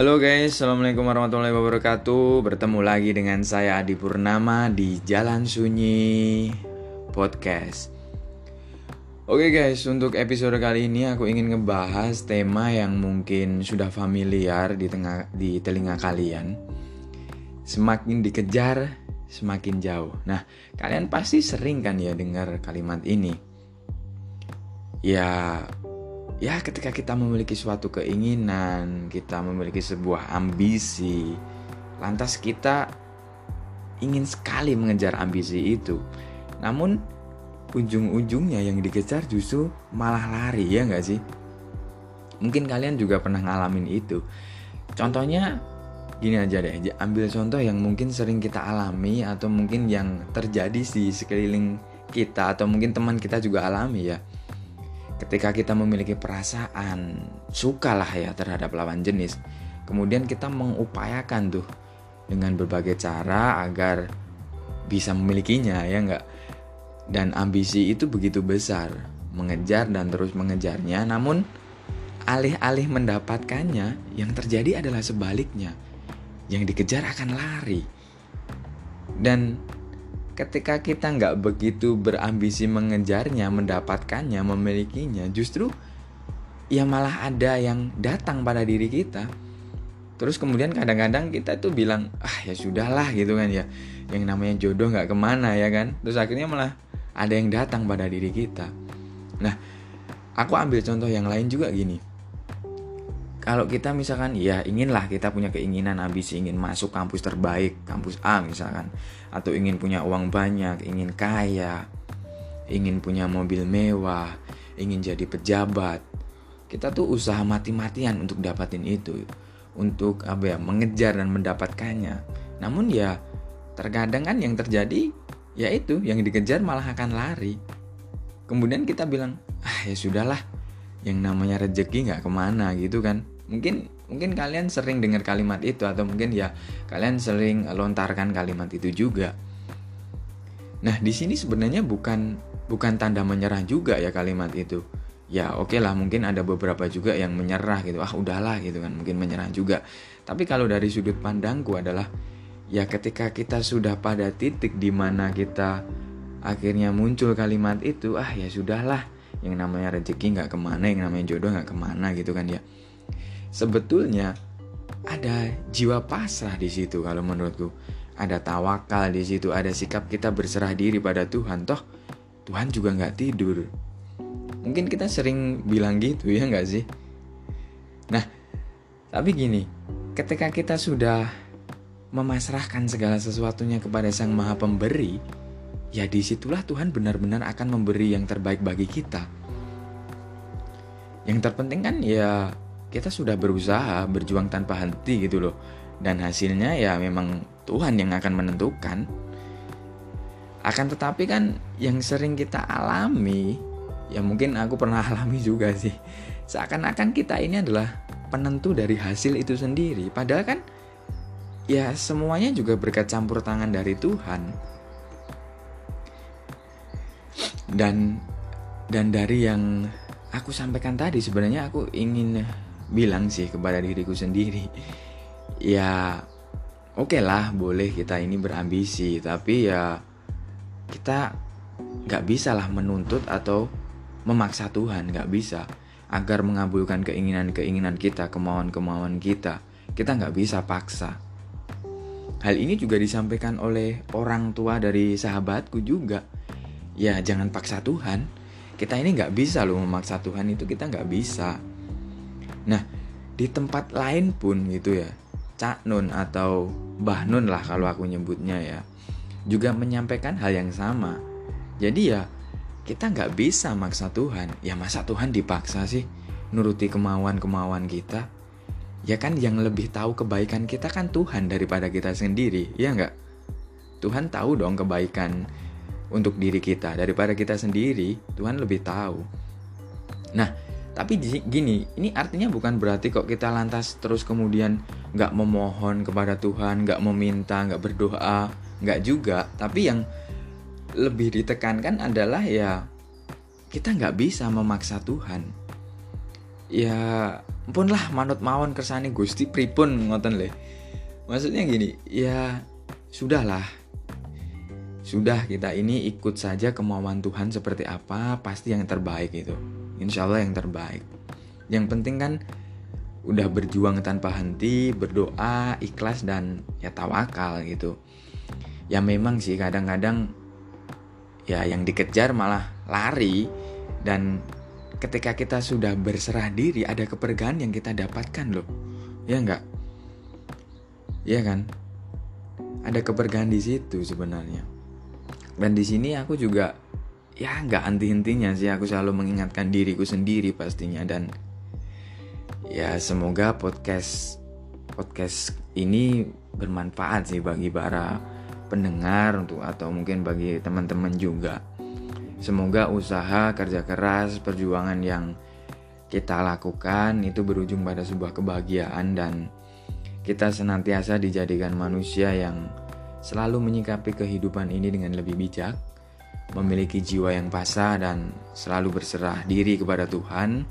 Halo guys, Assalamualaikum warahmatullahi wabarakatuh. Bertemu lagi dengan saya Adi Purnama di Jalan Sunyi Podcast. Oke guys, untuk episode kali ini aku ingin ngebahas tema yang mungkin sudah familiar di, tengah, di telinga kalian. Semakin dikejar, semakin jauh. Nah, kalian pasti sering kan ya dengar kalimat ini? Ya, ya ketika kita memiliki suatu keinginan, kita memiliki sebuah ambisi, lantas kita ingin sekali mengejar ambisi itu. Namun ujung-ujungnya yang dikejar justru malah lari ya nggak sih? Mungkin kalian juga pernah ngalamin itu. Contohnya gini aja deh, ambil contoh yang mungkin sering kita alami atau mungkin yang terjadi di sekeliling kita atau mungkin teman kita juga alami ya ketika kita memiliki perasaan suka lah ya terhadap lawan jenis kemudian kita mengupayakan tuh dengan berbagai cara agar bisa memilikinya ya enggak dan ambisi itu begitu besar mengejar dan terus mengejarnya. Namun alih-alih mendapatkannya yang terjadi adalah sebaliknya. Yang dikejar akan lari. Dan ketika kita nggak begitu berambisi mengejarnya, mendapatkannya, memilikinya, justru ya malah ada yang datang pada diri kita. Terus kemudian kadang-kadang kita tuh bilang, ah ya sudahlah gitu kan ya, yang namanya jodoh nggak ke mana ya kan. Terus akhirnya malah ada yang datang pada diri kita. Nah, aku ambil contoh yang lain juga gini kalau kita misalkan ya inginlah kita punya keinginan ambisi ingin masuk kampus terbaik kampus A misalkan. Atau ingin punya uang banyak ingin kaya ingin punya mobil mewah ingin jadi pejabat. Kita tuh usaha mati-matian untuk dapatin itu. Untuk apa ya mengejar dan mendapatkannya. Namun ya terkadang kan yang terjadi ya itu yang dikejar malah akan lari. Kemudian kita bilang ah ya sudahlah yang namanya rejeki nggak ke mana gitu kan mungkin mungkin kalian sering dengar kalimat itu atau mungkin ya kalian sering lontarkan kalimat itu juga. Nah di sini sebenarnya bukan bukan tanda menyerah juga ya kalimat itu. Ya oke okay lah mungkin ada beberapa juga yang menyerah gitu. Ah udahlah gitu kan mungkin menyerah juga. Tapi kalau dari sudut pandangku adalah ya ketika kita sudah pada titik di mana kita akhirnya muncul kalimat itu ah ya sudahlah. Yang namanya rezeki nggak ke mana yang namanya jodoh nggak ke mana gitu kan ya sebetulnya ada jiwa pasrah di situ kalau menurutku. Ada tawakal di situ ada sikap kita berserah diri pada Tuhan. Toh Tuhan juga nggak tidur. Mungkin kita sering bilang gitu ya nggak sih? Nah tapi gini ketika kita sudah memasrahkan segala sesuatunya kepada Sang Maha Pemberi ya di situlah Tuhan benar-benar akan memberi yang terbaik bagi kita. Yang terpenting kan ya kita sudah berusaha berjuang tanpa henti gitu loh. Dan hasilnya ya memang Tuhan yang akan menentukan. Akan tetapi kan yang sering kita alami ya mungkin aku pernah alami juga sih. Seakan-akan kita ini adalah penentu dari hasil itu sendiri. Padahal kan ya semuanya juga berkat campur tangan dari Tuhan dan dan dari yang aku sampaikan tadi sebenarnya aku ingin bilang sih kepada diriku sendiri ya oke okay lah boleh kita ini berambisi tapi ya kita nggak bisa lah menuntut atau memaksa Tuhan nggak bisa agar mengabulkan keinginan-keinginan kita kemauan-kemauan kita. Kita nggak bisa paksa. Hal ini juga disampaikan oleh orang tua dari sahabatku juga. Ya jangan paksa Tuhan. Kita ini nggak bisa loh memaksa Tuhan itu kita nggak bisa nah di tempat lain pun gitu ya Cak Nun atau Mbah Nun lah kalau aku nyebutnya ya juga menyampaikan hal yang sama. Jadi ya kita nggak bisa maksa Tuhan. Ya masa Tuhan dipaksa sih nuruti kemauan-kemauan kita? Ya kan yang lebih tahu kebaikan kita kan Tuhan daripada kita sendiri ya nggak? Tuhan tahu dong kebaikan untuk diri kita. Daripada kita sendiri Tuhan lebih tahu. Nah tapi gini ini artinya bukan berarti kok kita lantas terus kemudian nggak memohon kepada Tuhan nggak meminta nggak berdoa nggak juga. Tapi yang lebih ditekankan adalah ya kita nggak bisa memaksa Tuhan. Ya pun lah manut mawon kersane Gusti pripun ngoten le maksudnya gini ya sudahlah. Sudah kita ini ikut saja kemauan Tuhan seperti apa pasti yang terbaik itu insya Allah yang terbaik. Yang penting kan udah berjuang tanpa henti berdoa ikhlas dan ya tawakal gitu. Ya memang sih kadang-kadang ya yang dikejar malah lari. Dan ketika kita sudah berserah diri ada kepergaan yang kita dapatkan loh. Ya enggak ya kan? Ada kepergaan di situ sebenarnya. Dan di sini aku juga ya nggak anti-intinya sih. Aku selalu mengingatkan diriku sendiri pastinya. Dan ya semoga podcast podcast ini bermanfaat sih bagi para pendengar untuk atau mungkin bagi teman-teman juga. Semoga usaha kerja keras perjuangan yang kita lakukan itu berujung pada sebuah kebahagiaan dan kita senantiasa dijadikan manusia yang selalu menyikapi kehidupan ini dengan lebih bijak, memiliki jiwa yang pasah dan selalu berserah diri kepada Tuhan.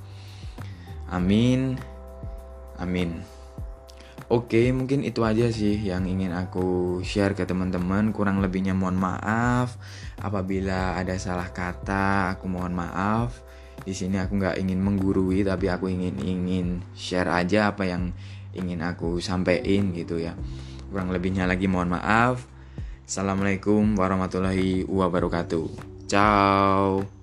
Amin. Amin. Oke, mungkin itu aja sih yang ingin aku share ke teman-teman. Kurang lebihnya mohon maaf apabila ada salah kata, aku mohon maaf. Di sini aku nggak ingin menggurui, tapi aku ingin ingin share aja apa yang ingin aku sampaikan gitu ya kurang lebihnya lagi mohon maaf assalamualaikum warahmatullahi wabarakatuh. Ciao